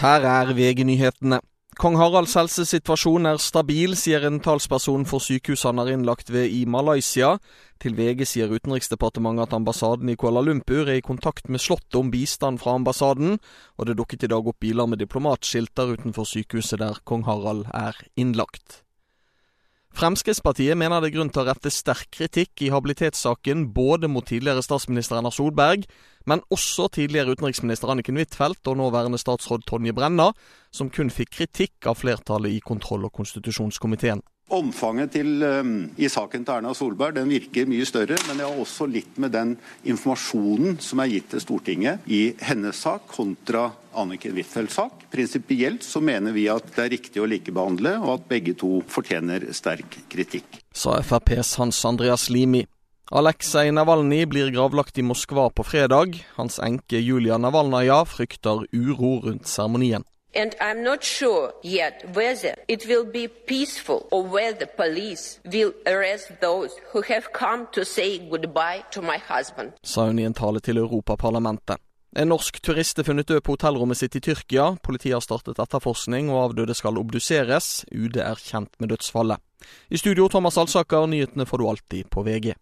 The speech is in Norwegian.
Her er VG-nyhetene. Kong Haralds helsesituasjon er stabil, sier en talsperson for sykehuset han er innlagt ved i Malaysia. Til VG sier Utenriksdepartementet at ambassaden i Kuala Lumpur er i kontakt med Slottet om bistand fra ambassaden, og det dukket i dag opp biler med diplomatskilter utenfor sykehuset der kong Harald er innlagt. Fremskrittspartiet mener det er grunn til å rette sterk kritikk i habilitetssaken både mot tidligere statsminister Erna Solberg, men også tidligere utenriksminister Anniken Huitfeldt og nåværende statsråd Tonje Brenna, som kun fikk kritikk av flertallet i kontroll- og konstitusjonskomiteen. Omfanget til, um, i saken til Erna Solberg den virker mye større, men det har også litt med den informasjonen som er gitt til Stortinget i hennes sak kontra Anniken Huitfeldts sak. Prinsipielt så mener vi at det er riktig å likebehandle, og at begge to fortjener sterk kritikk. Sa FrPs Hans Andreas Limi. Aleksej Navalny blir gravlagt i Moskva på fredag. Hans enke Julia Navalnaja frykter uro rundt seremonien. And I'm not sure yet whether it will be peaceful or whether police will arrest those who have come to say goodbye to my husband. Sa hun i en tale til Europaparlamentet. En norsk turist er funnet død på hotellrommet sitt i Tyrkia. Politiet har startet etterforskning, og avdøde skal obduseres. UD er kjent med dødsfallet. I studio Thomas Alsaker, nyhetene får du alltid på VG.